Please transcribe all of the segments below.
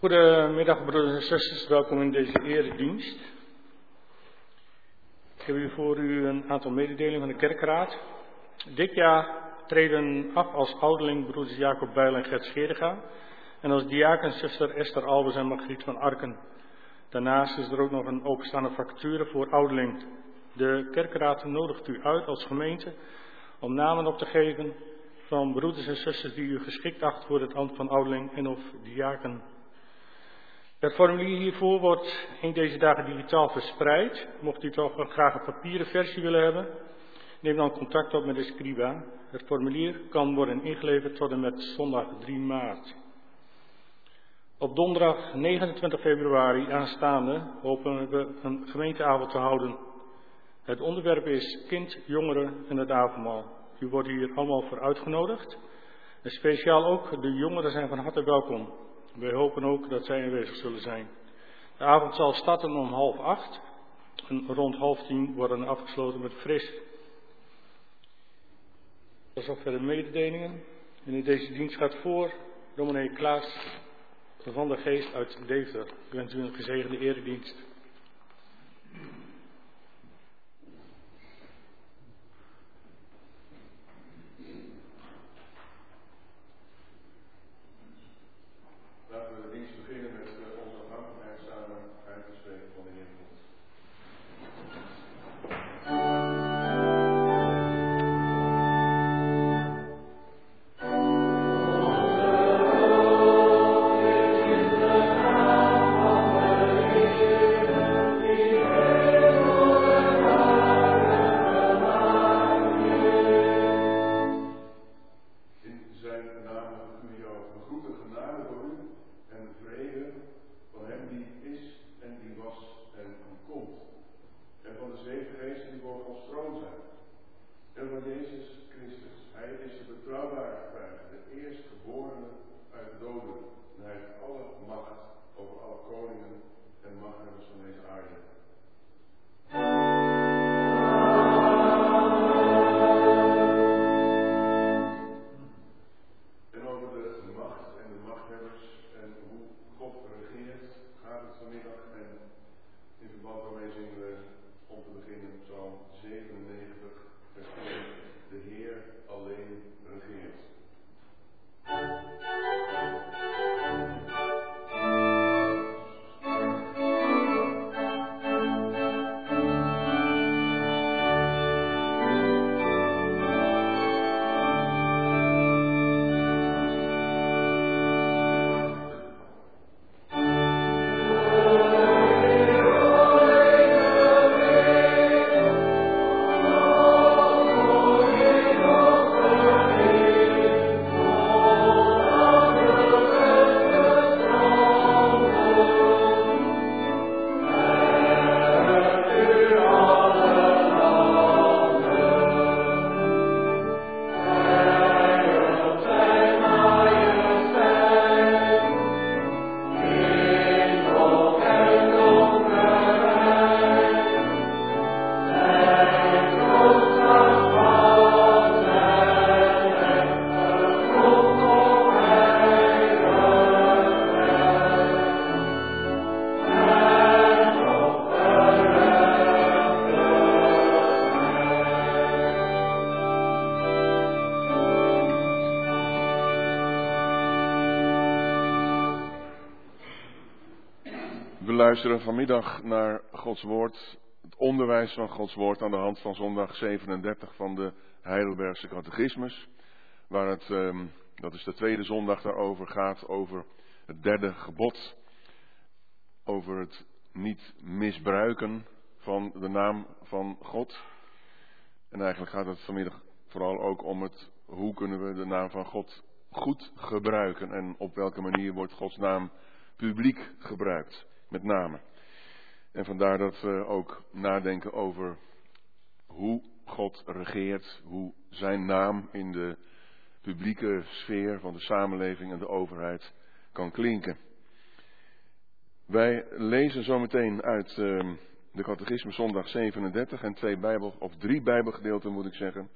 Goedemiddag broeders en zusters, welkom in deze eredienst. Ik heb hier voor u een aantal mededelingen van de kerkraad. Dit jaar treden af als ouderling broeders Jacob Bijl en Gert Scheriga en als diaken zuster Esther Albers en Margriet van Arken. Daarnaast is er ook nog een openstaande vacature voor ouderling. De kerkraad nodigt u uit als gemeente om namen op te geven van broeders en zusters die u geschikt acht voor het ambt van ouderling en of diaken. Het formulier hiervoor wordt in deze dagen digitaal verspreid. Mocht u toch graag een papieren versie willen hebben, neem dan contact op met de scriba. Het formulier kan worden ingeleverd tot en met zondag 3 maart. Op donderdag 29 februari aanstaande hopen we een gemeenteavond te houden. Het onderwerp is kind, jongeren en het avondmaal. U wordt hier allemaal voor uitgenodigd. En speciaal ook de jongeren zijn van harte welkom. Wij hopen ook dat zij aanwezig zullen zijn. De avond zal starten om half acht en rond half tien worden afgesloten met fris. Dat is verder mededelingen. En in deze dienst gaat voor dominee Klaas van der Geest uit Deventer. Ik wens u een gezegende eredienst. Luisteren vanmiddag naar Gods Woord, het onderwijs van Gods Woord aan de hand van zondag 37 van de Heidelbergse Catechismus. Waar het, ehm, dat is de tweede zondag daarover, gaat over het derde gebod. Over het niet misbruiken van de naam van God. En eigenlijk gaat het vanmiddag vooral ook om het hoe kunnen we de naam van God goed gebruiken en op welke manier wordt Gods naam publiek gebruikt met name. En vandaar dat we ook nadenken over hoe God regeert, hoe zijn naam in de publieke sfeer van de samenleving en de overheid kan klinken. Wij lezen zometeen uit uh, de Catechisme zondag 37 en twee Bijbel, of drie Bijbelgedeelten moet ik zeggen.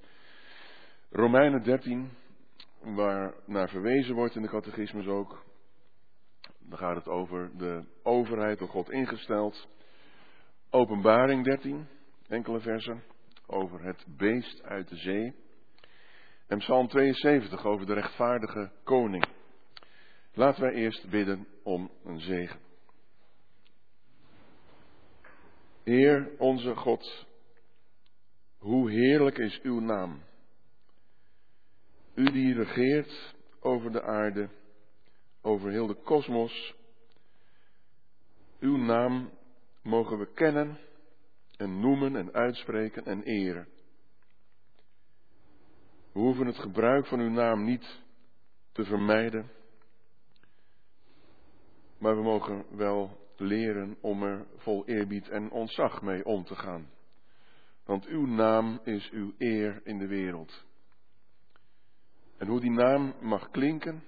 Romeinen 13, waar naar verwezen wordt in de Catechismus ook. Dan gaat het over de overheid door God ingesteld. Openbaring 13, enkele versen, over het beest uit de zee. En Psalm 72 over de rechtvaardige koning. Laten wij eerst bidden om een zegen. Heer onze God, hoe heerlijk is uw naam. U die regeert over de aarde, over heel de kosmos. Uw naam mogen we kennen en noemen en uitspreken en eren. We hoeven het gebruik van uw naam niet te vermijden, maar we mogen wel leren om er vol eerbied en ontzag mee om te gaan. Want uw naam is uw eer in de wereld. En hoe die naam mag klinken,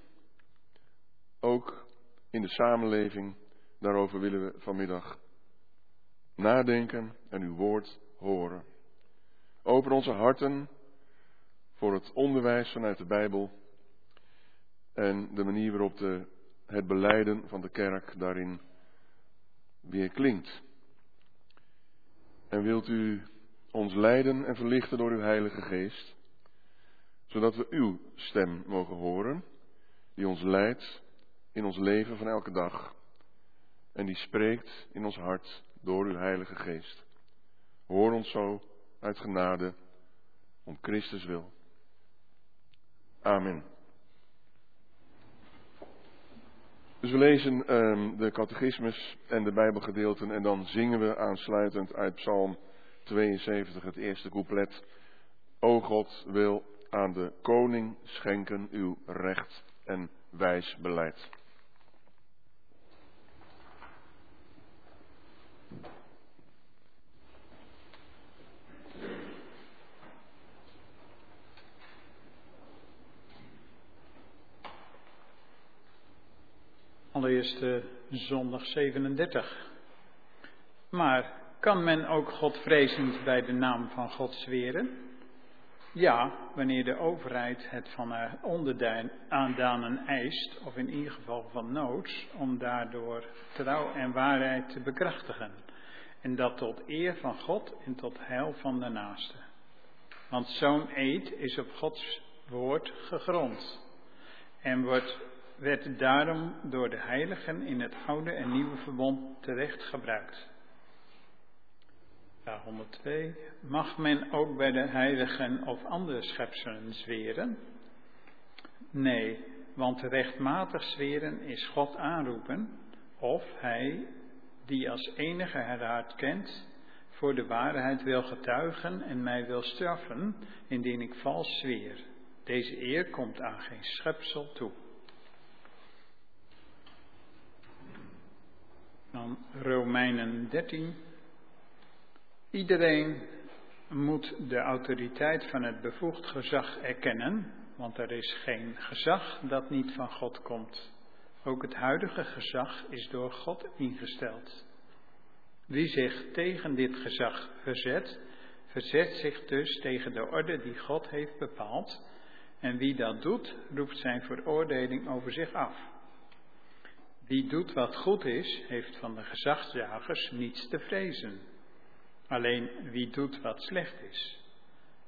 ook in de samenleving, daarover willen we vanmiddag nadenken en uw woord horen. Open onze harten voor het onderwijs vanuit de Bijbel en de manier waarop de, het beleiden van de kerk daarin weer klinkt. En wilt u ons leiden en verlichten door uw Heilige Geest, zodat we uw stem mogen horen, die ons leidt in ons leven van elke dag en die spreekt in ons hart door uw Heilige Geest. Hoor ons zo uit genade om Christus wil. Amen. Dus we lezen um, de catechismus en de Bijbelgedeelten en dan zingen we aansluitend uit Psalm 72 het eerste couplet. O God wil aan de koning schenken uw recht en wijs beleid. Uh, zondag 37. Maar kan men ook Godvrezend bij de naam van God zweren? Ja, wanneer de overheid het van haar onderdanen eist, of in ieder geval van noods, om daardoor trouw en waarheid te bekrachtigen. En dat tot eer van God en tot heil van de naaste. Want zo'n eed is op Gods woord gegrond en wordt werd daarom door de heiligen in het oude en nieuwe verbond terecht gebruikt. Ja, 102. Mag men ook bij de heiligen of andere schepselen zweren? Nee, want rechtmatig zweren is God aanroepen of hij, die als enige herhaard kent, voor de waarheid wil getuigen en mij wil straffen, indien ik vals zweer. Deze eer komt aan geen schepsel toe. Dan Romeinen 13. Iedereen moet de autoriteit van het bevoegd gezag erkennen, want er is geen gezag dat niet van God komt. Ook het huidige gezag is door God ingesteld. Wie zich tegen dit gezag verzet, verzet zich dus tegen de orde die God heeft bepaald. En wie dat doet, roept zijn veroordeling over zich af. Wie doet wat goed is, heeft van de gezagsjagers niets te vrezen. Alleen wie doet wat slecht is.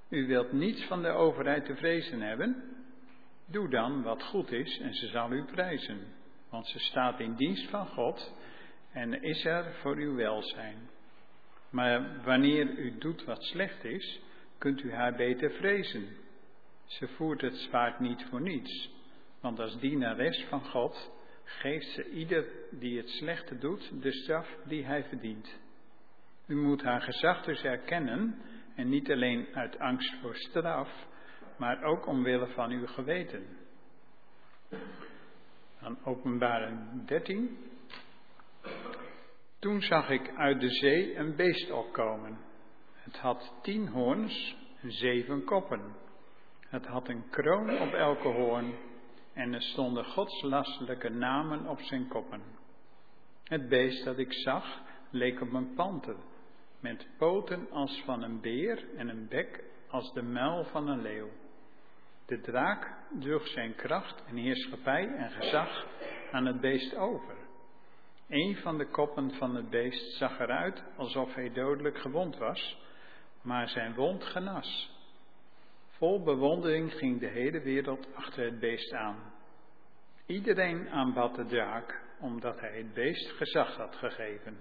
U wilt niets van de overheid te vrezen hebben? Doe dan wat goed is en ze zal u prijzen. Want ze staat in dienst van God en is er voor uw welzijn. Maar wanneer u doet wat slecht is, kunt u haar beter vrezen. Ze voert het zwaard niet voor niets, want als dienares van God geeft ze ieder die het slechte doet de straf die hij verdient. U moet haar gezag dus erkennen en niet alleen uit angst voor straf, maar ook omwille van uw geweten. Dan openbaring 13. Toen zag ik uit de zee een beest opkomen. Het had tien hoorns en zeven koppen. Het had een kroon op elke hoorn en er stonden godslastelijke namen op zijn koppen. Het beest dat ik zag leek op een panter, met poten als van een beer en een bek als de muil van een leeuw. De draak droeg zijn kracht en heerschappij en gezag aan het beest over. Een van de koppen van het beest zag eruit alsof hij dodelijk gewond was, maar zijn wond genas. Vol bewondering ging de hele wereld achter het beest aan. Iedereen aanbad de draak, omdat hij het beest gezag had gegeven.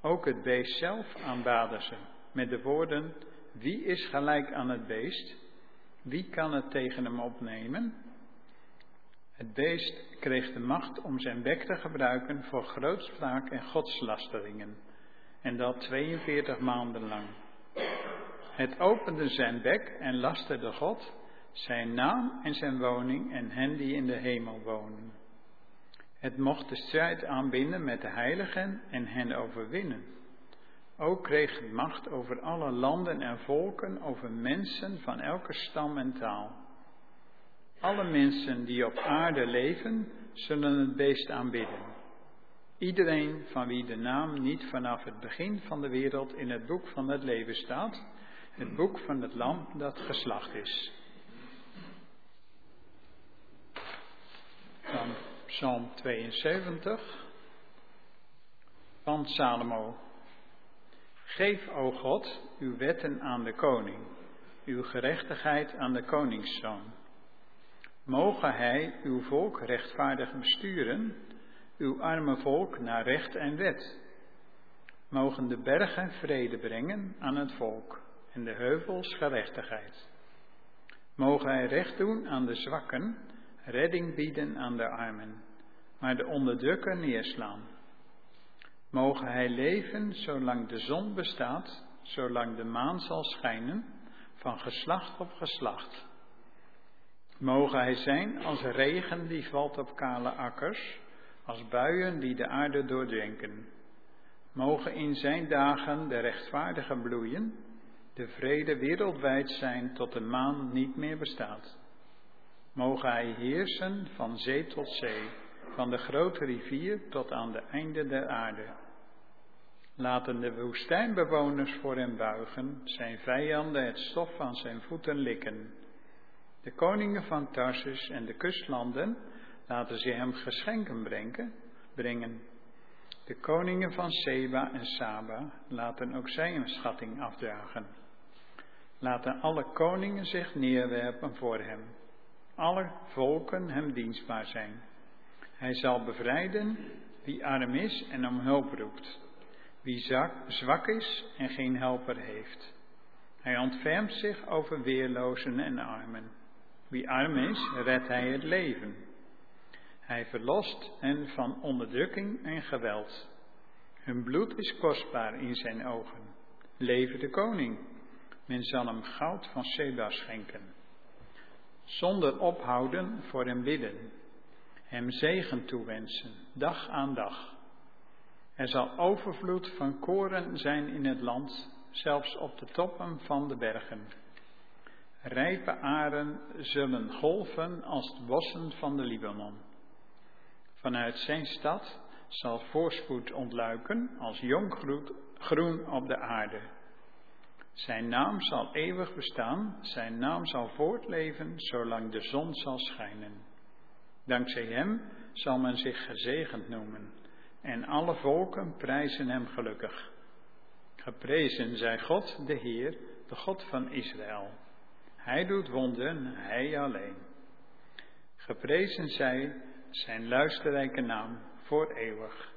Ook het beest zelf aanbaden ze, met de woorden, wie is gelijk aan het beest? Wie kan het tegen hem opnemen? Het beest kreeg de macht om zijn bek te gebruiken voor grootspraak en godslasteringen, en dat 42 maanden lang. Het opende zijn bek en lasterde God, zijn naam en zijn woning en hen die in de hemel wonen. Het mocht de strijd aanbinden met de heiligen en hen overwinnen. Ook kreeg het macht over alle landen en volken, over mensen van elke stam en taal. Alle mensen die op aarde leven, zullen het beest aanbidden. Iedereen van wie de naam niet vanaf het begin van de wereld in het boek van het leven staat, het boek van het lam dat geslacht is. Dan Psalm 72 van Salomo. Geef, o God, uw wetten aan de koning, uw gerechtigheid aan de koningszoon. Mogen hij uw volk rechtvaardig besturen, uw arme volk naar recht en wet. Mogen de bergen vrede brengen aan het volk en de heuvels gerechtigheid. Mogen hij recht doen aan de zwakken, redding bieden aan de armen, maar de onderdrukker neerslaan. Mogen hij leven zolang de zon bestaat, zolang de maan zal schijnen, van geslacht op geslacht. Mogen hij zijn als regen die valt op kale akkers, als buien die de aarde doordrenken. Mogen in zijn dagen de rechtvaardigen bloeien, de vrede wereldwijd zijn tot de maan niet meer bestaat. Mogen hij heersen van zee tot zee, van de grote rivier tot aan de einde der aarde. Laten de woestijnbewoners voor hem buigen, zijn vijanden het stof van zijn voeten likken. De koningen van Tarsus en de kustlanden laten ze hem geschenken brengen, brengen. De koningen van Seba en Saba laten ook zij een schatting afdragen. Laten alle koningen zich neerwerpen voor hem. Alle volken hem dienstbaar zijn. Hij zal bevrijden wie arm is en om hulp roept. Wie zwak is en geen helper heeft. Hij ontfermt zich over weerlozen en armen. Wie arm is, redt hij het leven. Hij verlost hen van onderdrukking en geweld. Hun bloed is kostbaar in zijn ogen. Leven de koning. Men zal hem goud van Seba schenken. Zonder ophouden voor hem bidden. Hem zegen toewensen, dag aan dag. Er zal overvloed van koren zijn in het land, zelfs op de toppen van de bergen. Rijpe aren zullen golven als de bossen van de Libanon. Vanuit zijn stad zal voorspoed ontluiken als jong groen op de aarde. Zijn naam zal eeuwig bestaan, zijn naam zal voortleven zolang de zon zal schijnen. Dankzij hem zal men zich gezegend noemen en alle volken prijzen hem gelukkig. Geprezen zij God, de Heer, de God van Israël. Hij doet wonderen, hij alleen. Geprezen zij zijn luisterrijke naam voor eeuwig.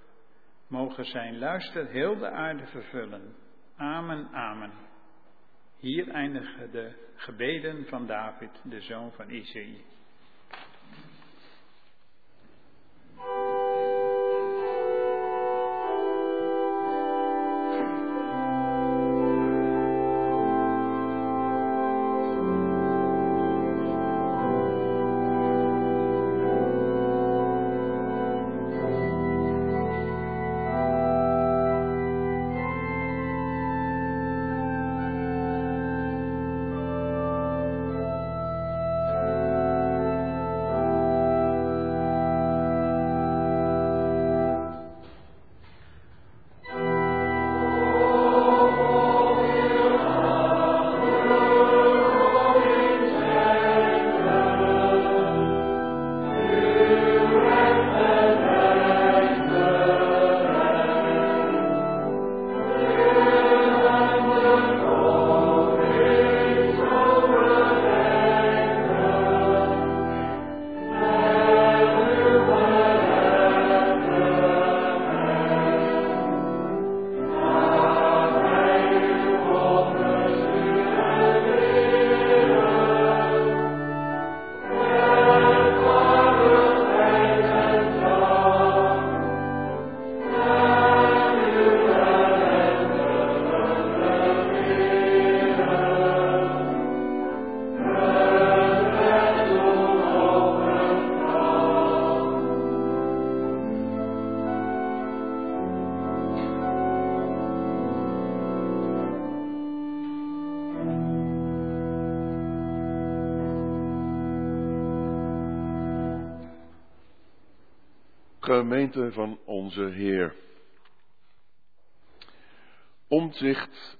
Mogen zijn luister heel de aarde vervullen. Amen, amen. Hier eindigen de gebeden van David, de zoon van Isaïe. Gemeente van onze Heer. Omzicht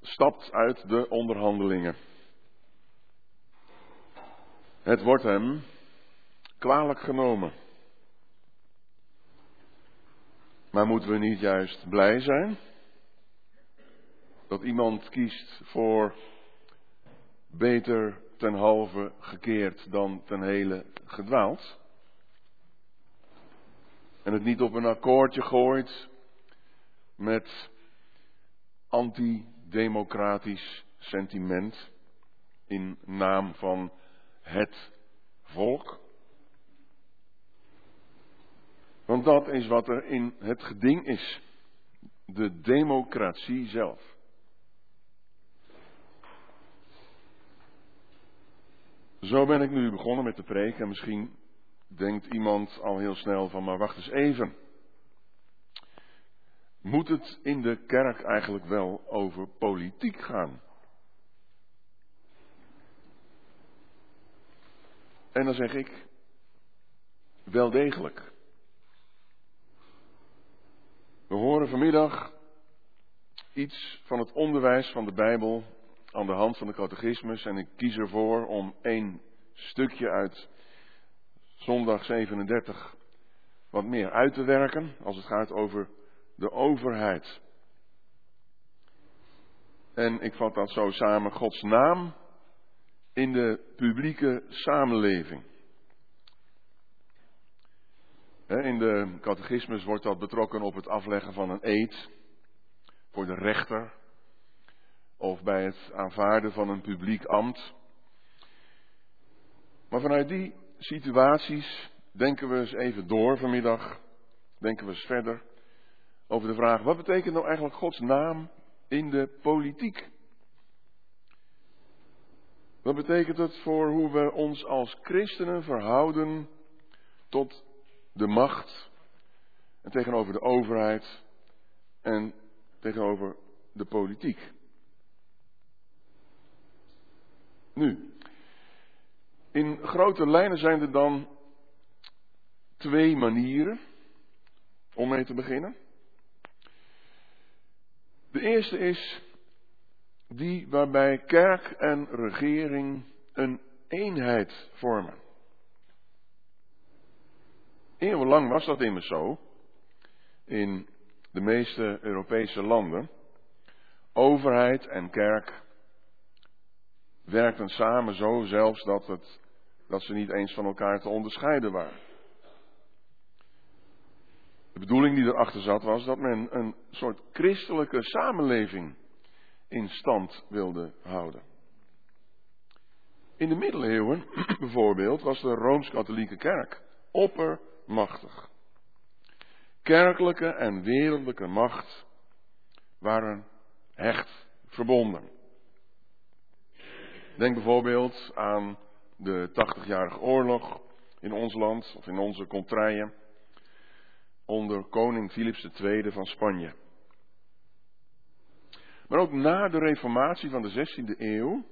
stapt uit de onderhandelingen. Het wordt hem kwalijk genomen. Maar moeten we niet juist blij zijn dat iemand kiest voor beter ten halve gekeerd dan ten hele gedwaald? En het niet op een akkoordje gooit met antidemocratisch sentiment in naam van het volk. Want dat is wat er in het geding is. De democratie zelf. Zo ben ik nu begonnen met de preek en misschien denkt iemand al heel snel van, maar wacht eens even. Moet het in de kerk eigenlijk wel over politiek gaan? En dan zeg ik, wel degelijk. We horen vanmiddag iets van het onderwijs van de Bijbel aan de hand van de catechismus en ik kies ervoor om één stukje uit zondag 37 wat meer uit te werken als het gaat over de overheid. En ik vat dat zo samen, Gods naam in de publieke samenleving. In de catechismus wordt dat betrokken op het afleggen van een eed voor de rechter of bij het aanvaarden van een publiek ambt. Maar vanuit die situaties denken we eens even door vanmiddag, denken we eens verder over de vraag, wat betekent nou eigenlijk Gods naam in de politiek? Wat betekent het voor hoe we ons als christenen verhouden tot de macht en tegenover de overheid en tegenover de politiek? Nu, in grote lijnen zijn er dan twee manieren om mee te beginnen. De eerste is die waarbij kerk en regering een eenheid vormen. Eeuwenlang was dat immers zo in de meeste Europese landen. Overheid en kerk werkten samen zo zelfs dat, het, dat ze niet eens van elkaar te onderscheiden waren. De bedoeling die erachter zat was dat men een soort christelijke samenleving in stand wilde houden. In de middeleeuwen bijvoorbeeld was de Rooms-Katholieke Kerk oppermachtig. Kerkelijke en wereldlijke macht waren hecht verbonden. Denk bijvoorbeeld aan de 80-jarige oorlog in ons land, of in onze contraien, onder koning Philips II van Spanje. Maar ook na de reformatie van de 16e eeuw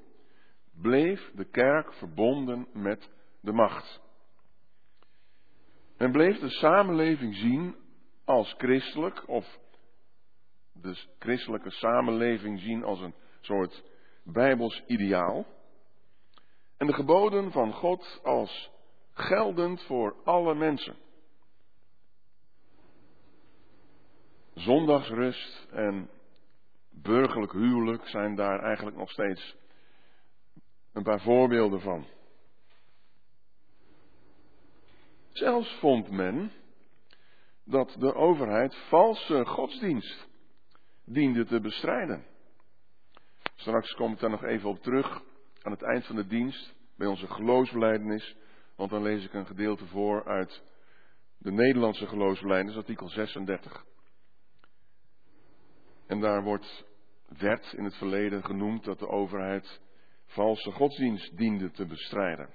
bleef de kerk verbonden met de macht. Men bleef de samenleving zien als christelijk, of de christelijke samenleving zien als een soort bijbels ideaal. En de geboden van God als geldend voor alle mensen. Zondagsrust en burgerlijk huwelijk zijn daar eigenlijk nog steeds een paar voorbeelden van. Zelfs vond men dat de overheid valse godsdienst diende te bestrijden. Straks kom ik daar nog even op terug aan het eind van de dienst bij onze geloofsbeleidenis, want dan lees ik een gedeelte voor uit de Nederlandse geloofsbeleidenis, artikel 36. En daar wordt, werd in het verleden genoemd dat de overheid valse godsdienst diende te bestrijden.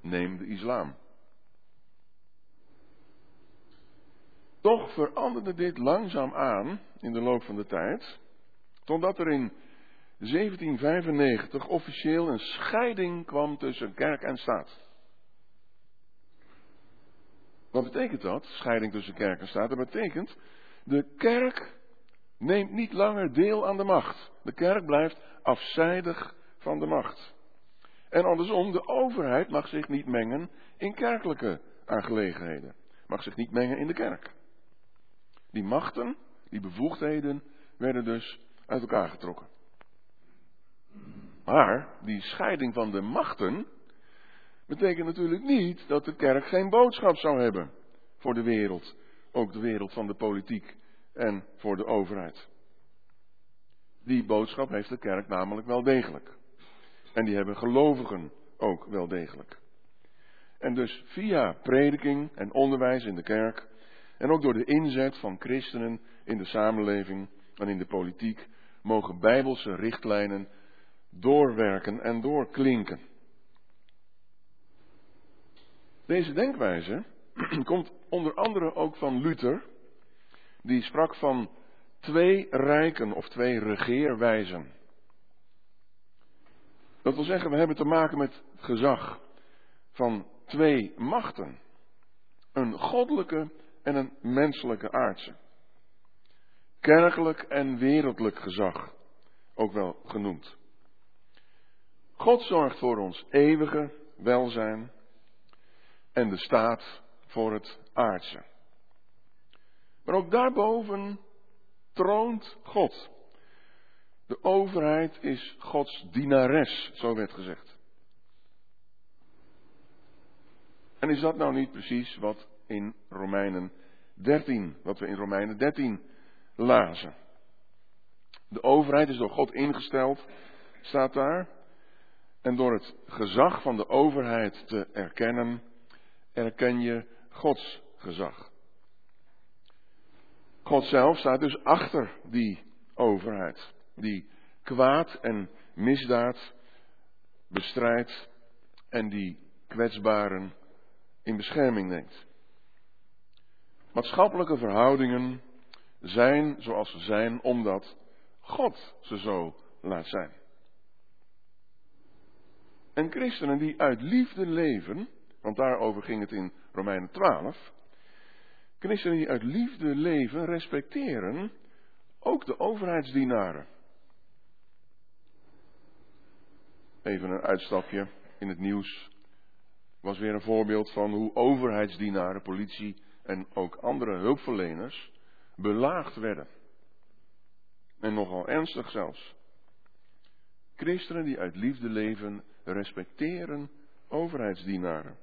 Neem de islam. Toch veranderde dit langzaam aan in de loop van de tijd, totdat er in 1795 officieel een scheiding kwam tussen kerk en staat. Wat betekent dat? Scheiding tussen kerk en staat. Dat betekent, de kerk neemt niet langer deel aan de macht. De kerk blijft afzijdig van de macht. En andersom, de overheid mag zich niet mengen in kerkelijke aangelegenheden. Mag zich niet mengen in de kerk. Die machten, die bevoegdheden, werden dus uit elkaar getrokken. Maar die scheiding van de machten betekent natuurlijk niet dat de kerk geen boodschap zou hebben voor de wereld. Ook de wereld van de politiek en voor de overheid. Die boodschap heeft de kerk namelijk wel degelijk. En die hebben gelovigen ook wel degelijk. En dus via prediking en onderwijs in de kerk en ook door de inzet van christenen in de samenleving en in de politiek mogen bijbelse richtlijnen doorwerken en doorklinken. Deze denkwijze komt onder andere ook van Luther, die sprak van twee rijken of twee regeerwijzen. Dat wil zeggen, we hebben te maken met gezag van twee machten. Een goddelijke en een menselijke aardse. Kerkelijk en wereldlijk gezag, ook wel genoemd. God zorgt voor ons eeuwige welzijn en de staat voor het aardse. Maar ook daarboven troont God. De overheid is Gods dienares, zo werd gezegd. En is dat nou niet precies wat in Romeinen 13, wat we in Romeinen 13 lazen? De overheid is door God ingesteld, staat daar. En door het gezag van de overheid te erkennen, erken je Gods gezag. God zelf staat dus achter die overheid, die kwaad en misdaad bestrijdt en die kwetsbaren in bescherming neemt. Maatschappelijke verhoudingen zijn zoals ze zijn omdat God ze zo laat zijn. En christenen die uit liefde leven, want daarover ging het in Romeinen 12. Christenen die uit liefde leven, respecteren ook de overheidsdienaren. Even een uitstapje in het nieuws. Was weer een voorbeeld van hoe overheidsdienaren, politie en ook andere hulpverleners belaagd werden. En nogal ernstig zelfs. Christenen die uit liefde leven, respecteren overheidsdienaren.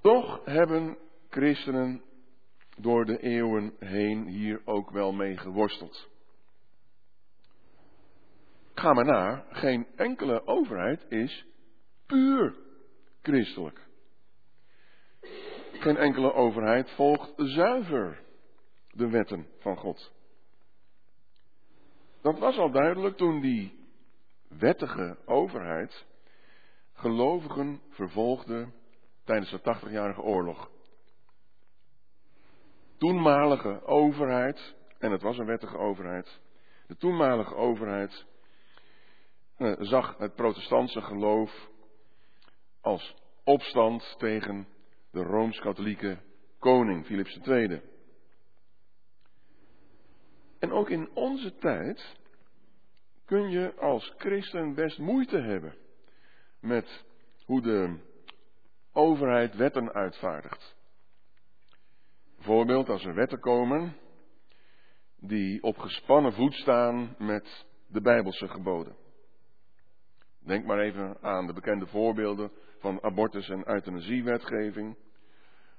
Toch hebben christenen door de eeuwen heen hier ook wel mee geworsteld. Ga maar na, geen enkele overheid is puur christelijk. Geen enkele overheid volgt zuiver de wetten van God. Dat was al duidelijk toen die wettige overheid gelovigen vervolgde tijdens de 80-jarige oorlog. Toenmalige overheid, en het was een wettige overheid, de toenmalige overheid eh, zag het protestantse geloof als opstand tegen de rooms-katholieke koning Philips II. En ook in onze tijd kun je als christen best moeite hebben met hoe de overheid wetten uitvaardigt. Bijvoorbeeld als er wetten komen die op gespannen voet staan met de Bijbelse geboden. Denk maar even aan de bekende voorbeelden van abortus- en euthanasiewetgeving.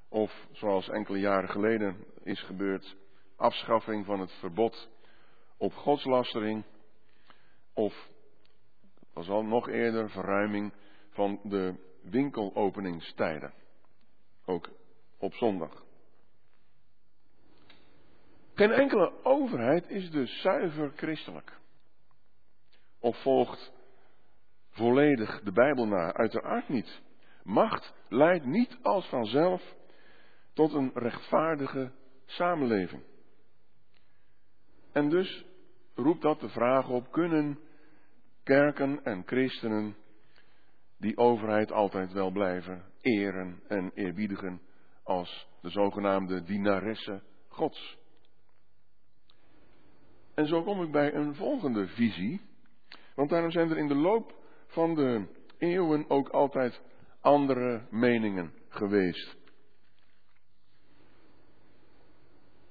Of zoals enkele jaren geleden is gebeurd, afschaffing van het verbod op godslastering. Of, was al nog eerder, verruiming van de winkelopeningstijden. Ook op zondag. Geen enkele overheid is dus zuiver christelijk. Of volgt volledig de Bijbel na. Uiteraard niet. Macht leidt niet als vanzelf tot een rechtvaardige samenleving. En dus roept dat de vraag op: kunnen kerken en christenen die overheid altijd wel blijven eren en eerbiedigen als de zogenaamde dienaresse Gods. En zo kom ik bij een volgende visie, want daarom zijn er in de loop van de eeuwen ook altijd andere meningen geweest.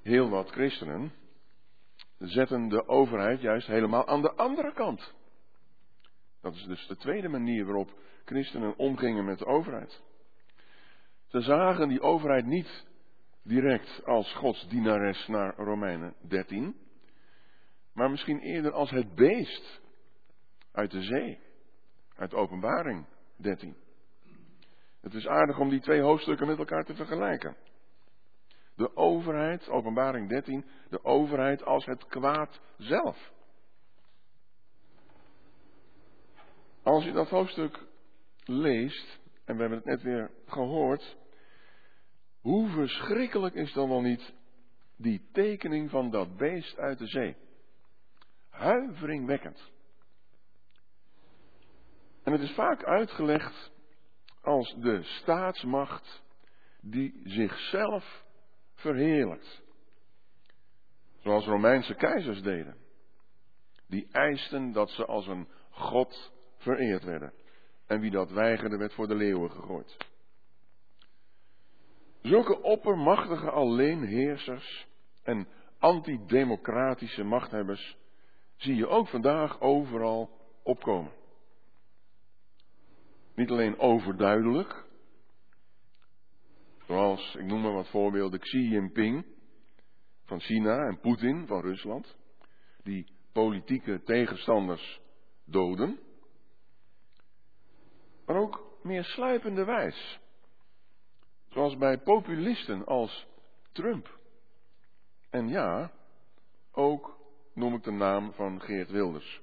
Heel wat christenen zetten de overheid juist helemaal aan de andere kant. Dat is dus de tweede manier waarop christenen omgingen met de overheid. Ze zagen die overheid niet direct als Gods dienares naar Romeinen 13, maar misschien eerder als het beest uit de zee, uit Openbaring 13. Het is aardig om die twee hoofdstukken met elkaar te vergelijken. De overheid, Openbaring 13, de overheid als het kwaad zelf. Als je dat hoofdstuk leest, en we hebben het net weer gehoord, hoe verschrikkelijk is dan wel niet die tekening van dat beest uit de zee? Huiveringwekkend. En het is vaak uitgelegd als de staatsmacht die zichzelf verheerlijkt. Zoals Romeinse keizers deden. Die eisten dat ze als een god vereerd werden. En wie dat weigerde werd voor de leeuwen gegooid. Zulke oppermachtige alleenheersers en antidemocratische machthebbers zie je ook vandaag overal opkomen. Niet alleen overduidelijk, zoals, ik noem maar wat voorbeelden, Xi Jinping van China en Poetin van Rusland, die politieke tegenstanders doden, maar ook meer sluipende wijs, zoals bij populisten als Trump. En ja, ook noem ik de naam van Geert Wilders.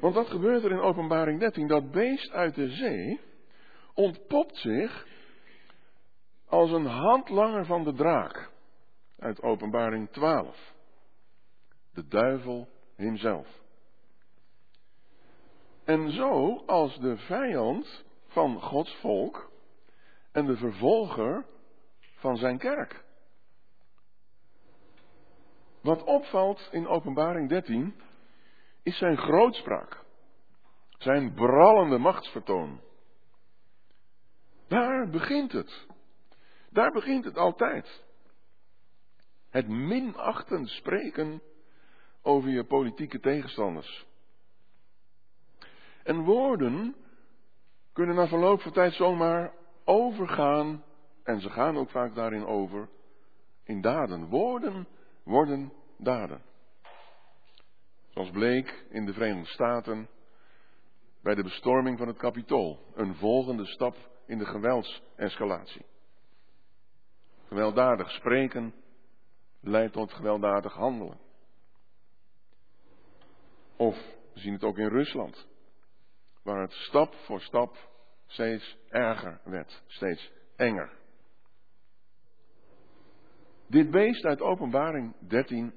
Want wat gebeurt er in Openbaring 13? Dat beest uit de zee ontpopt zich als een handlanger van de draak. Uit Openbaring 12. De duivel hemzelf. En zo als de vijand van Gods volk en de vervolger van zijn kerk. Wat opvalt in Openbaring 13 is zijn grootspraak, zijn brallende machtsvertoon. Daar begint het. Daar begint het altijd. Het minachtend spreken over je politieke tegenstanders. En woorden kunnen na verloop van tijd zomaar overgaan, en ze gaan ook vaak daarin over, in daden. Woorden worden daden. Zoals bleek in de Verenigde Staten bij de bestorming van het Capitool. Een volgende stap in de geweldsescalatie. Gewelddadig spreken leidt tot gewelddadig handelen. Of we zien het ook in Rusland, waar het stap voor stap steeds erger werd, steeds enger. Dit beest uit Openbaring 13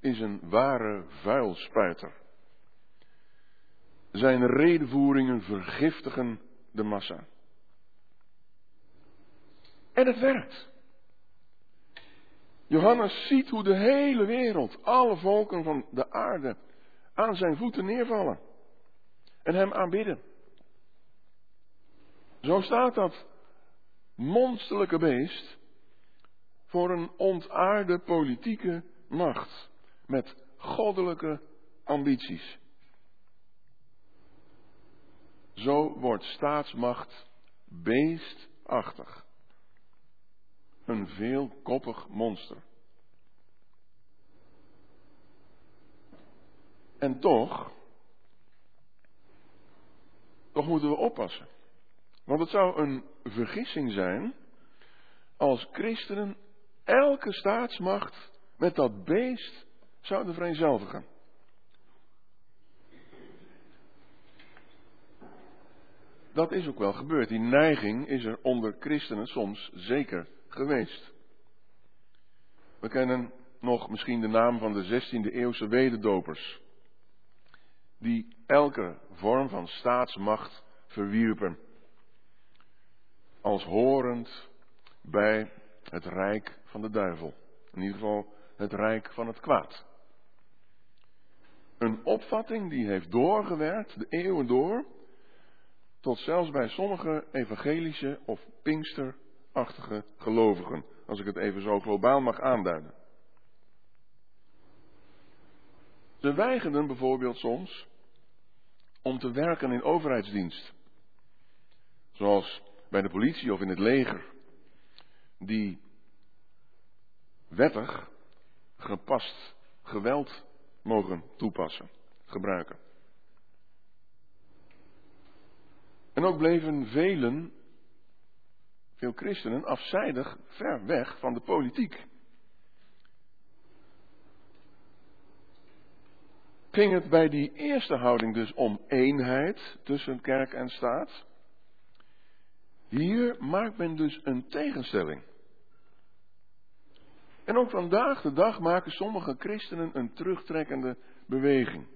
is een ware vuilspuiter. Zijn redenvoeringen vergiftigen de massa. En het werkt. Johannes ziet hoe de hele wereld, alle volken van de aarde, aan zijn voeten neervallen en hem aanbidden. Zo staat dat monsterlijke beest voor een ontaarde politieke macht met goddelijke ambities. Zo wordt staatsmacht beestachtig. Een veelkoppig monster. En toch, toch moeten we oppassen. Want het zou een vergissing zijn als christenen elke staatsmacht met dat beest zouden vereenzelvigen. Dat is ook wel gebeurd. Die neiging is er onder christenen soms zeker geweest. We kennen nog misschien de naam van de 16e eeuwse wederdopers. Die elke vorm van staatsmacht verwierpen. Als horend bij het rijk van de duivel. In ieder geval het rijk van het kwaad. Een opvatting die heeft doorgewerkt, de eeuwen door, tot zelfs bij sommige evangelische of pinksterachtige gelovigen, als ik het even zo globaal mag aanduiden. Ze weigerden bijvoorbeeld soms om te werken in overheidsdienst, zoals bij de politie of in het leger, die wettig gepast geweld mogen toepassen, gebruiken. En ook bleven velen, veel christenen, afzijdig ver weg van de politiek. Ging het bij die eerste houding dus om eenheid tussen kerk en staat? Hier maakt men dus een tegenstelling. En ook vandaag de dag maken sommige christenen een terugtrekkende beweging.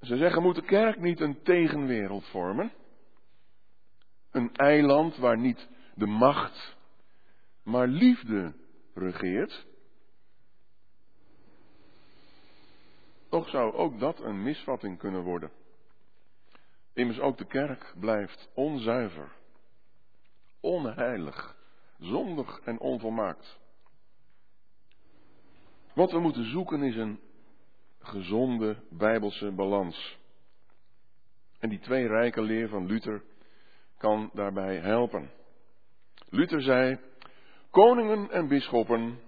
Ze zeggen, moet de kerk niet een tegenwereld vormen? Een eiland waar niet de macht, maar liefde regeert? Toch zou ook dat een misvatting kunnen worden. Immers ook de kerk blijft onzuiver, onheilig, zondig en onvolmaakt. Wat we moeten zoeken is een gezonde bijbelse balans. En die twee rijke leer van Luther kan daarbij helpen. Luther zei: Koningen en bisschoppen,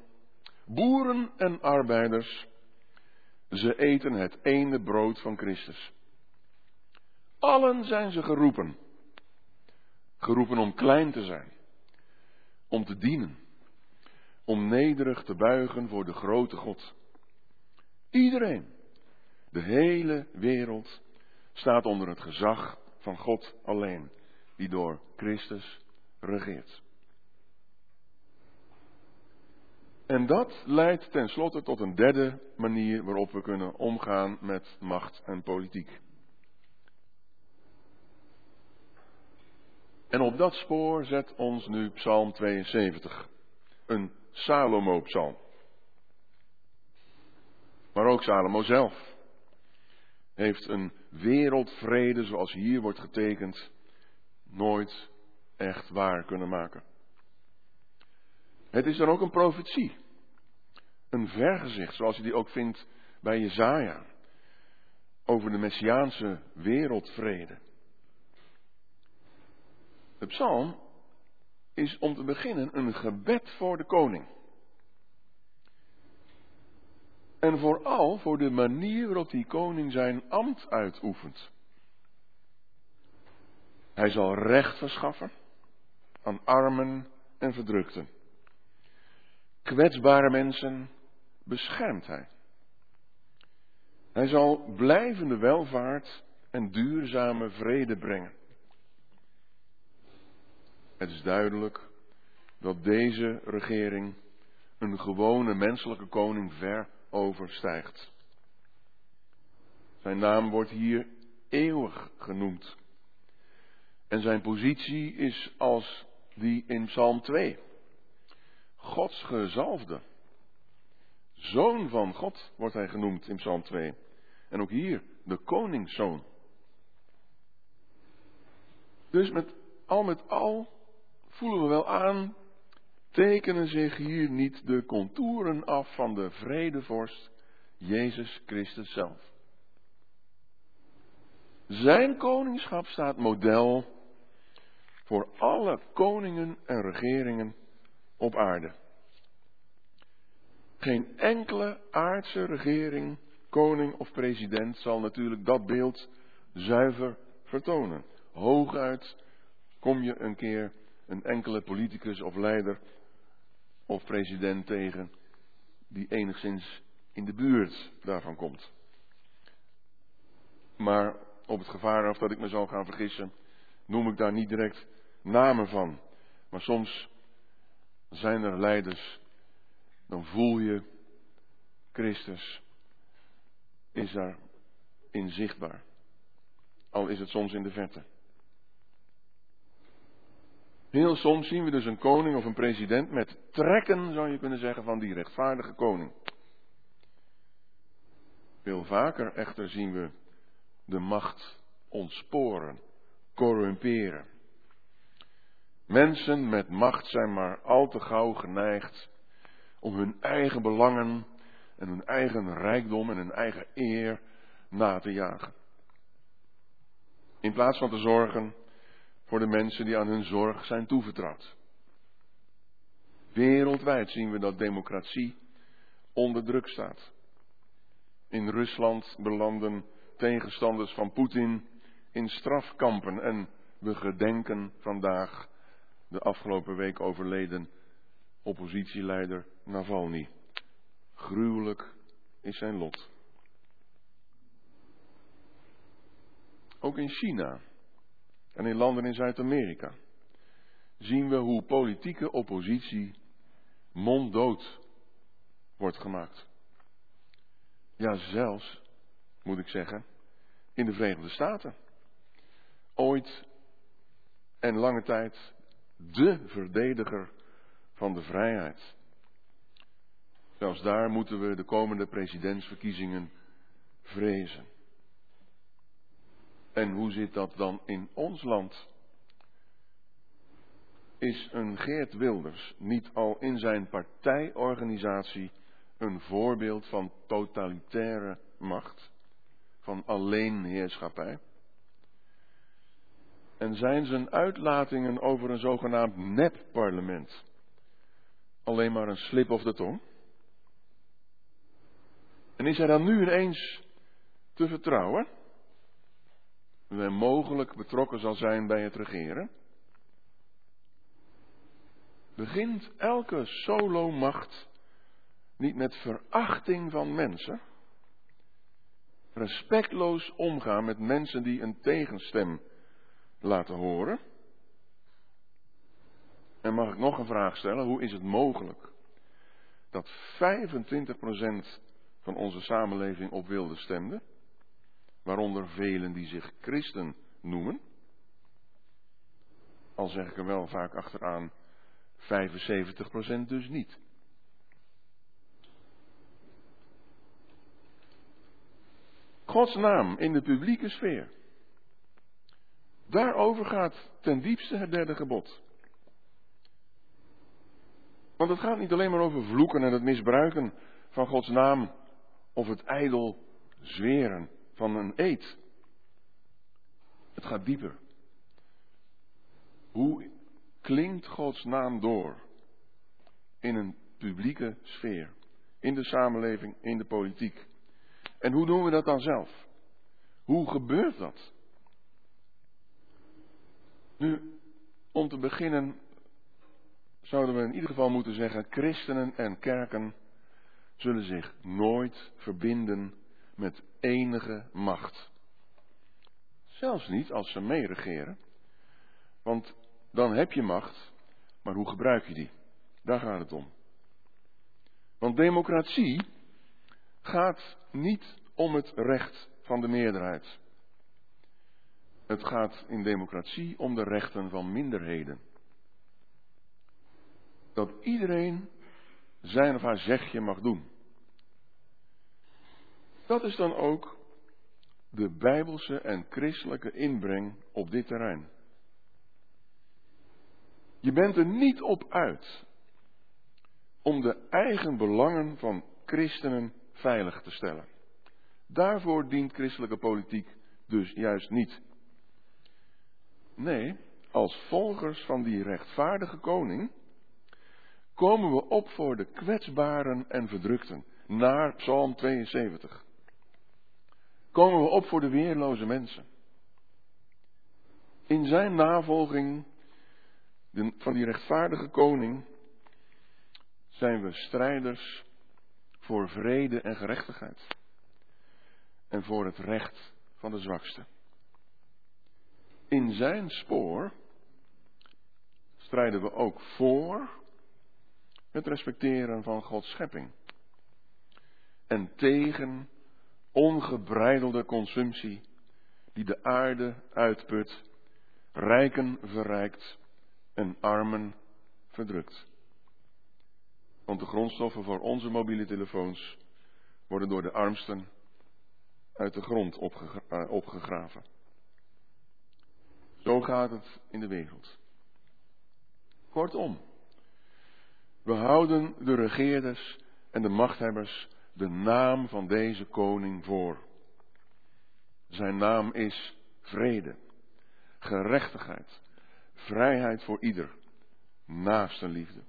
boeren en arbeiders, ze eten het ene brood van Christus. Allen zijn ze geroepen. Geroepen om klein te zijn, om te dienen, om nederig te buigen voor de grote God. Iedereen, de hele wereld, staat onder het gezag van God alleen, die door Christus regeert. En dat leidt tenslotte tot een derde manier waarop we kunnen omgaan met macht en politiek. En op dat spoor zet ons nu Psalm 72, een Salomo-psalm. Maar ook Salomo zelf heeft een wereldvrede, zoals hier wordt getekend, nooit echt waar kunnen maken. Het is dan ook een profetie. Een vergezicht, zoals je die ook vindt bij Jezaja. Over de Messiaanse wereldvrede. De psalm is om te beginnen een gebed voor de koning. En vooral voor de manier waarop die koning zijn ambt uitoefent. Hij zal recht verschaffen aan armen en verdrukten. Kwetsbare mensen beschermt hij. Hij zal blijvende welvaart en duurzame vrede brengen. Het is duidelijk dat deze regering een gewone menselijke koning ver overstijgt. Zijn naam wordt hier eeuwig genoemd. En zijn positie is als die in Psalm 2. Gods gezalfde. Zoon van God wordt hij genoemd in Psalm 2. En ook hier de koningszoon. Dus met al met al voelen we wel aan, tekenen zich hier niet de contouren af van de vredevorst Jezus Christus zelf. Zijn koningschap staat model voor alle koningen en regeringen op aarde. Geen enkele aardse regering, koning of president zal natuurlijk dat beeld zuiver vertonen. Hooguit kom je een keer een enkele politicus of leider of president tegen die enigszins in de buurt daarvan komt. Maar op het gevaar af dat ik me zal gaan vergissen, noem ik daar niet direct namen van. Maar soms zijn er leiders, dan voel je Christus is daar inzichtbaar. Al is het soms in de verte. Heel soms zien we dus een koning of een president met trekken, zou je kunnen zeggen, van die rechtvaardige koning. Veel vaker echter zien we de macht ontsporen, corrumperen. Mensen met macht zijn maar al te gauw geneigd om hun eigen belangen en hun eigen rijkdom en hun eigen eer na te jagen. In plaats van te zorgen voor de mensen die aan hun zorg zijn toevertrouwd. Wereldwijd zien we dat democratie onder druk staat. In Rusland belanden tegenstanders van Poetin in strafkampen en we gedenken vandaag de afgelopen week overleden oppositieleider Navalny. Gruwelijk is zijn lot. Ook in China en in landen in Zuid-Amerika zien we hoe politieke oppositie monddood wordt gemaakt. Ja, zelfs, moet ik zeggen, in de Verenigde Staten. Ooit en lange tijd de verdediger van de vrijheid. Zelfs daar moeten we de komende presidentsverkiezingen vrezen. En hoe zit dat dan in ons land? Is een Geert Wilders niet al in zijn partijorganisatie een voorbeeld van totalitaire macht? Van alleenheerschappij? En zijn zijn uitlatingen over een zogenaamd nep-parlement alleen maar een slip of de tong? En is hij dan nu ineens te vertrouwen? Nu mogelijk betrokken zal zijn bij het regeren? Begint elke solo-macht niet met verachting van mensen? Respectloos omgaan met mensen die een tegenstem laten horen? En mag ik nog een vraag stellen? Hoe is het mogelijk dat 25% van onze samenleving op wilde stemde? Waaronder velen die zich christen noemen. Al zeg ik er wel vaak achteraan, 75% dus niet. Gods naam in de publieke sfeer. Daarover gaat ten diepste het derde gebod. Want het gaat niet alleen maar over vloeken en het misbruiken van Gods naam of het ijdel zweren van een eed. Het gaat dieper. Hoe klinkt Gods naam door in een publieke sfeer, in de samenleving, in de politiek? En hoe doen we dat dan zelf? Hoe gebeurt dat? Nu, om te beginnen zouden we in ieder geval moeten zeggen, christenen en kerken zullen zich nooit verbinden met enige macht. Zelfs niet als ze meeregeren. Want dan heb je macht, maar hoe gebruik je die? Daar gaat het om. Want democratie gaat niet om het recht van de meerderheid. Het gaat in democratie om de rechten van minderheden dat iedereen zijn of haar zegje mag doen. Dat is dan ook de bijbelse en christelijke inbreng op dit terrein. Je bent er niet op uit om de eigen belangen van christenen veilig te stellen. Daarvoor dient christelijke politiek dus juist niet. Nee, als volgers van die rechtvaardige koning komen we op voor de kwetsbaren en verdrukten. Naar Psalm 72. Komen we op voor de weerloze mensen. In zijn navolging van die rechtvaardige koning zijn we strijders voor vrede en gerechtigheid. En voor het recht van de zwakste. In zijn spoor strijden we ook voor het respecteren van Gods schepping. En tegen ongebreidelde consumptie die de aarde uitput, rijken verrijkt en armen verdrukt. Want de grondstoffen voor onze mobiele telefoons worden door de armsten uit de grond eh, opgegraven. Zo gaat het in de wereld. Kortom, we houden de regeerders en de machthebbers de naam van deze koning voor. Zijn naam is vrede, gerechtigheid, vrijheid voor ieder, naaste liefde.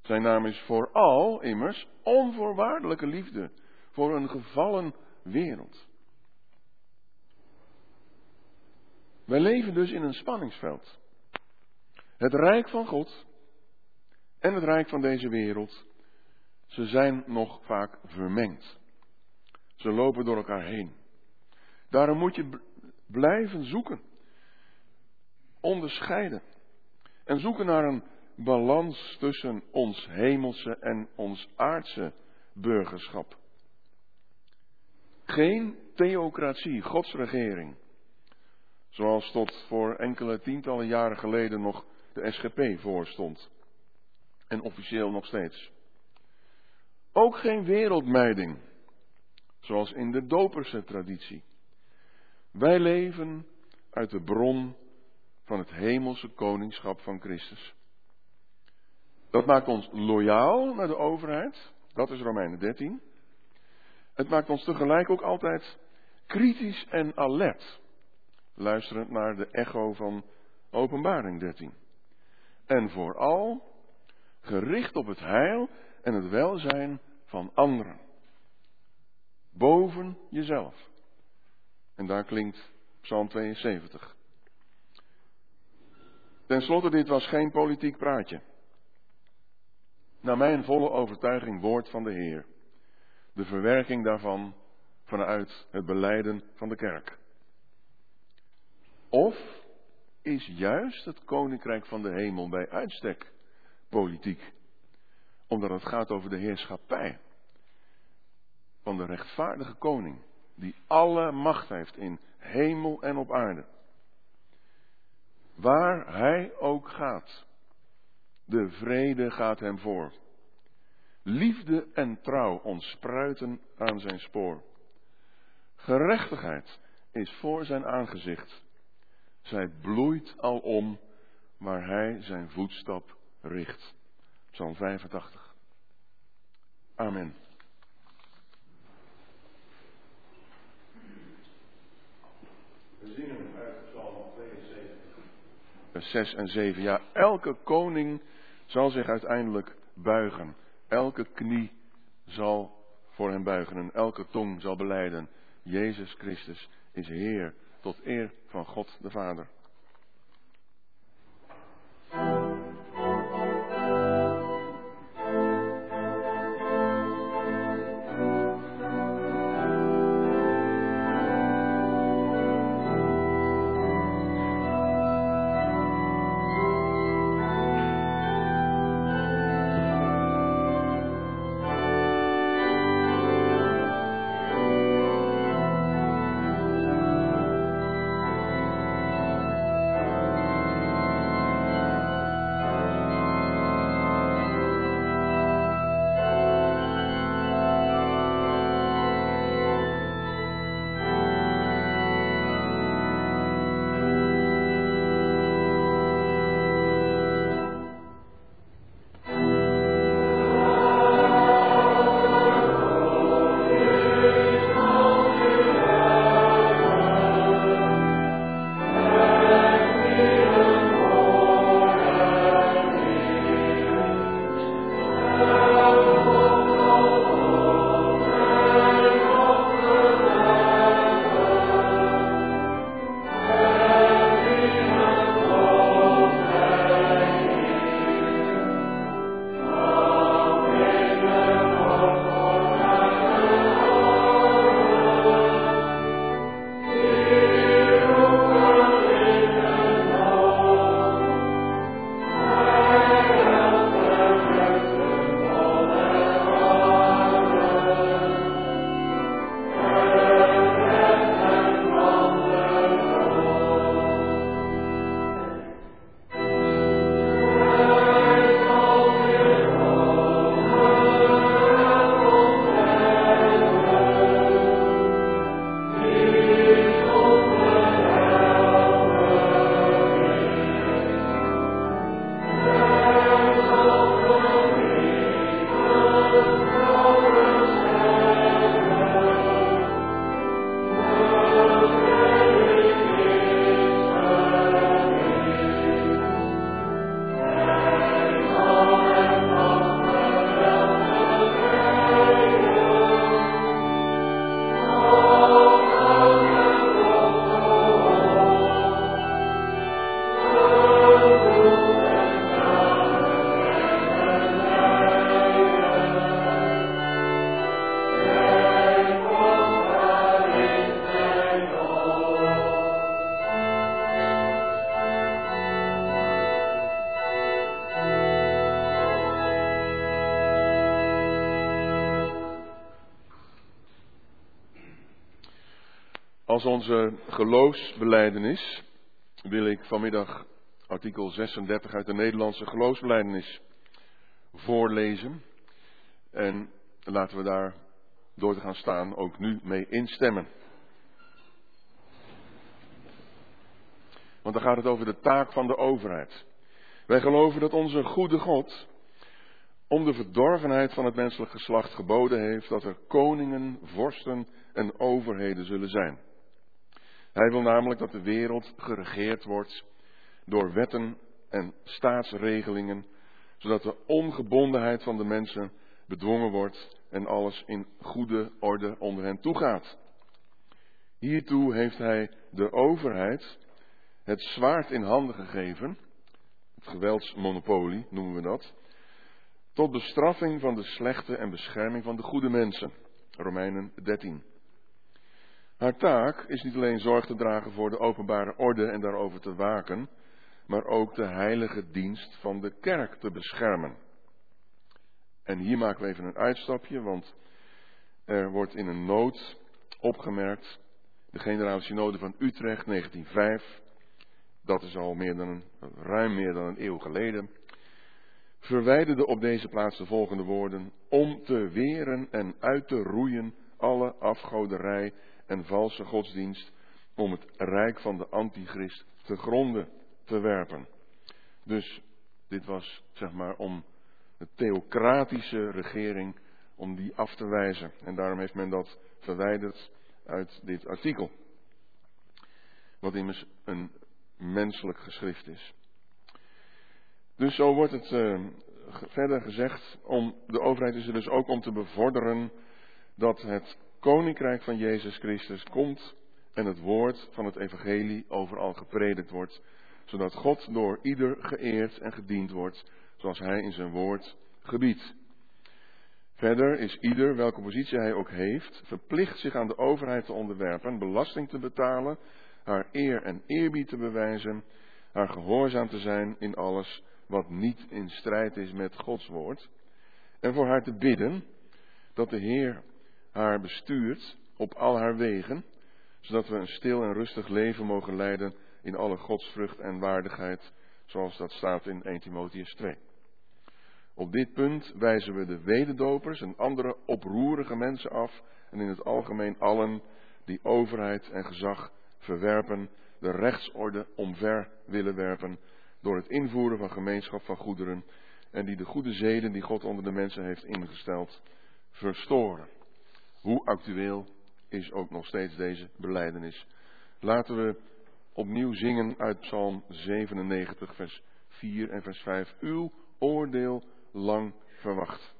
Zijn naam is vooral immers onvoorwaardelijke liefde voor een gevallen wereld. Wij leven dus in een spanningsveld. Het rijk van God en het rijk van deze wereld, ze zijn nog vaak vermengd. Ze lopen door elkaar heen. Daarom moet je blijven zoeken, onderscheiden en zoeken naar een balans tussen ons hemelse en ons aardse burgerschap. Geen theocratie, godsregering, zoals tot voor enkele tientallen jaren geleden nog de SGP voorstond. En officieel nog steeds. Ook geen wereldmijding, zoals in de doperse traditie. Wij leven uit de bron van het hemelse koningschap van Christus. Dat maakt ons loyaal naar de overheid, dat is Romeinen 13. Het maakt ons tegelijk ook altijd kritisch en alert, luisterend naar de echo van Openbaring 13. En vooral gericht op het heil en het welzijn van anderen. Boven jezelf. En daar klinkt Psalm 72. Ten slotte, dit was geen politiek praatje. Naar mijn volle overtuiging woord van de Heer. De verwerking daarvan vanuit het beleiden van de kerk. Of is juist het koninkrijk van de hemel bij uitstek politiek? Omdat het gaat over de heerschappij van de rechtvaardige koning, die alle macht heeft in hemel en op aarde. Waar hij ook gaat, de vrede gaat hem voor. Liefde en trouw ontspruiten aan zijn spoor. Gerechtigheid is voor zijn aangezicht. Zij bloeit al om waar hij zijn voetstap richt. Psalm 85. Amen. We zingen uit Psalm 72. Vers 6 en 7. Ja, elke koning zal zich uiteindelijk buigen. Elke knie zal voor hem buigen en elke tong zal beleiden. Jezus Christus is Heer tot eer van God de Vader. Als onze geloofsbeleidenis wil ik vanmiddag artikel 36 uit de Nederlandse geloofsbeleidenis voorlezen. En laten we daar door te gaan staan ook nu mee instemmen. Want dan gaat het over de taak van de overheid. Wij geloven dat onze goede God om de verdorvenheid van het menselijk geslacht geboden heeft dat er koningen, vorsten en overheden zullen zijn. Hij wil namelijk dat de wereld geregeerd wordt door wetten en staatsregelingen, zodat de ongebondenheid van de mensen bedwongen wordt en alles in goede orde onder hen toegaat. Hiertoe heeft hij de overheid het zwaard in handen gegeven, het geweldsmonopolie noemen we dat, tot bestraffing van de slechte en bescherming van de goede mensen. Romeinen 13. Haar taak is niet alleen zorg te dragen voor de openbare orde en daarover te waken, maar ook de heilige dienst van de kerk te beschermen. En hier maken we even een uitstapje, want er wordt in een noot opgemerkt, de Generale Synode van Utrecht 1905, dat is al meer dan ruim meer dan een eeuw geleden, verwijderde op deze plaats de volgende woorden, om te weren en uit te roeien alle afgoderij en valse godsdienst, om het rijk van de antichrist te gronden te werpen. Dus dit was zeg maar om de theocratische regering, om die af te wijzen. En daarom heeft men dat verwijderd uit dit artikel. Wat immers een menselijk geschrift is. Dus zo wordt het uh, verder gezegd, om, de overheid is er dus ook om te bevorderen dat het koninkrijk van Jezus Christus komt en het woord van het evangelie overal gepredikt wordt, zodat God door ieder geëerd en gediend wordt, zoals hij in zijn woord gebiedt. Verder is ieder, welke positie hij ook heeft, verplicht zich aan de overheid te onderwerpen, belasting te betalen, haar eer en eerbied te bewijzen, haar gehoorzaam te zijn in alles wat niet in strijd is met Gods woord. En voor haar te bidden dat de Heer haar bestuurt op al haar wegen, zodat we een stil en rustig leven mogen leiden in alle godsvrucht en waardigheid, zoals dat staat in 1 Timotheus 2. Op dit punt wijzen we de wededopers en andere oproerige mensen af en in het algemeen allen die overheid en gezag verwerpen, de rechtsorde omver willen werpen door het invoeren van gemeenschap van goederen en die de goede zeden die God onder de mensen heeft ingesteld verstoren. Hoe actueel is ook nog steeds deze beleidenis? Laten we opnieuw zingen uit Psalm 97, vers 4 en vers 5. Uw oordeel lang verwacht.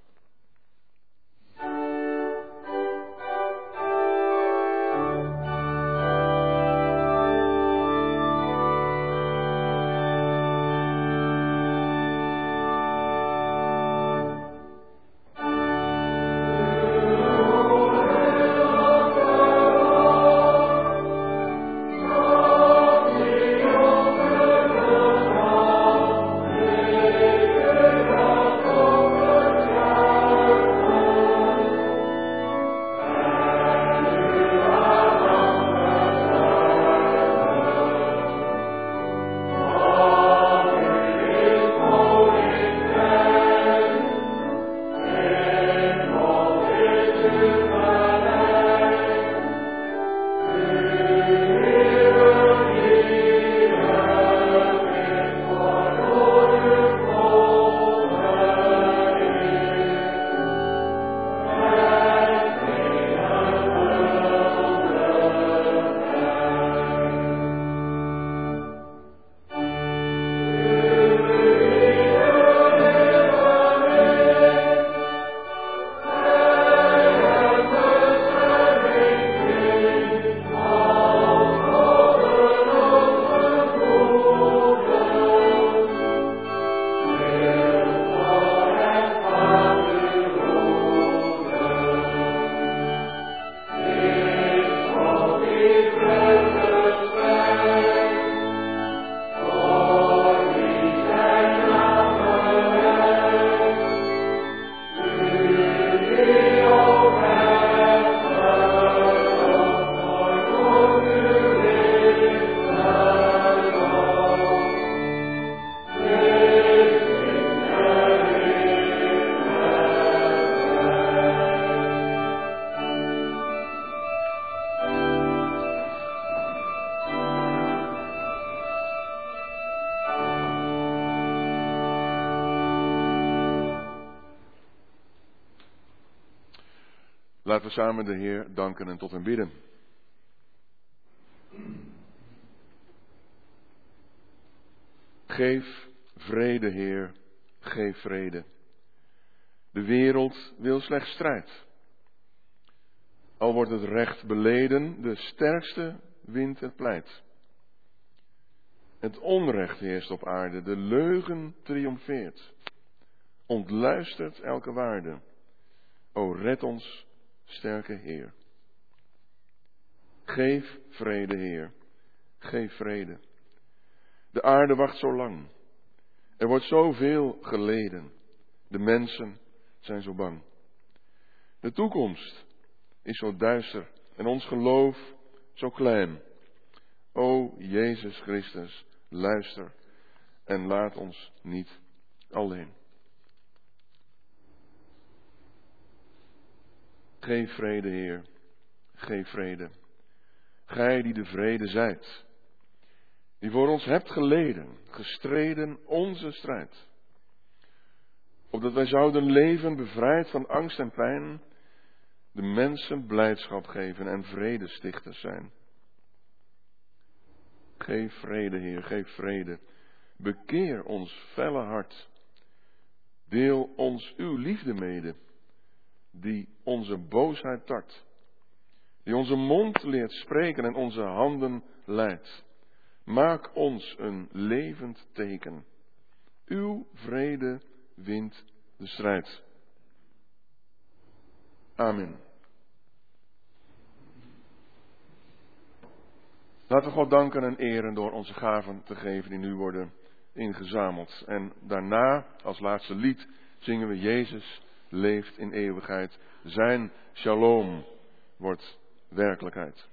Laten we samen de Heer danken en tot hem bidden. Geef vrede, Heer, geef vrede. De wereld wil slechts strijd. Al wordt het recht beleden, de sterkste wint het pleit. Het onrecht heerst op aarde, de leugen triomfeert. Ontluistert elke waarde. O red ons, sterke Heer. Geef vrede, Heer. Geef vrede. De aarde wacht zo lang. Er wordt zoveel geleden. De mensen zijn zo bang. De toekomst is zo duister en ons geloof zo klein. O Jezus Christus, luister en laat ons niet alleen. Geef vrede, Heer, geef vrede. Gij die de vrede zijt, die voor ons hebt geleden, gestreden onze strijd. Opdat wij zouden leven bevrijd van angst en pijn, de mensen blijdschap geven en vrede stichters zijn. Geef vrede, Heer, geef vrede. Bekeer ons felle hart. Deel ons uw liefde mede, die onze boosheid tart. Die onze mond leert spreken en onze handen leidt. Maak ons een levend teken. Uw vrede wint de strijd. Amen. Laten we God danken en eren door onze gaven te geven die nu worden ingezameld. En daarna, als laatste lied, zingen we Jezus leeft in eeuwigheid. Zijn shalom wordt werkelijkheid.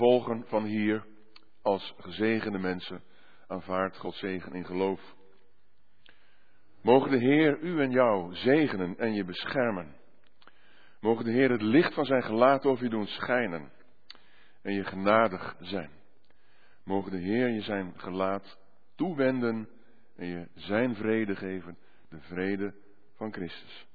Weg vervolgen van hier als gezegende mensen. Aanvaard Gods zegen in geloof. Mogen de Heer u en jou zegenen en je beschermen. Mogen de Heer het licht van zijn gelaat over je doen schijnen en je genadig zijn. Mogen de Heer je zijn gelaat toewenden en je zijn vrede geven, de vrede van Christus.